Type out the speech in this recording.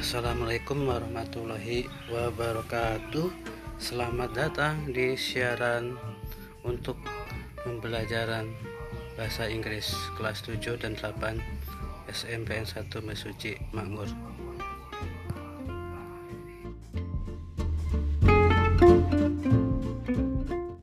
Assalamualaikum warahmatullahi wabarakatuh. Selamat datang di siaran untuk pembelajaran bahasa Inggris kelas 7 dan 8 SMPN 1 Mesuci Makmur.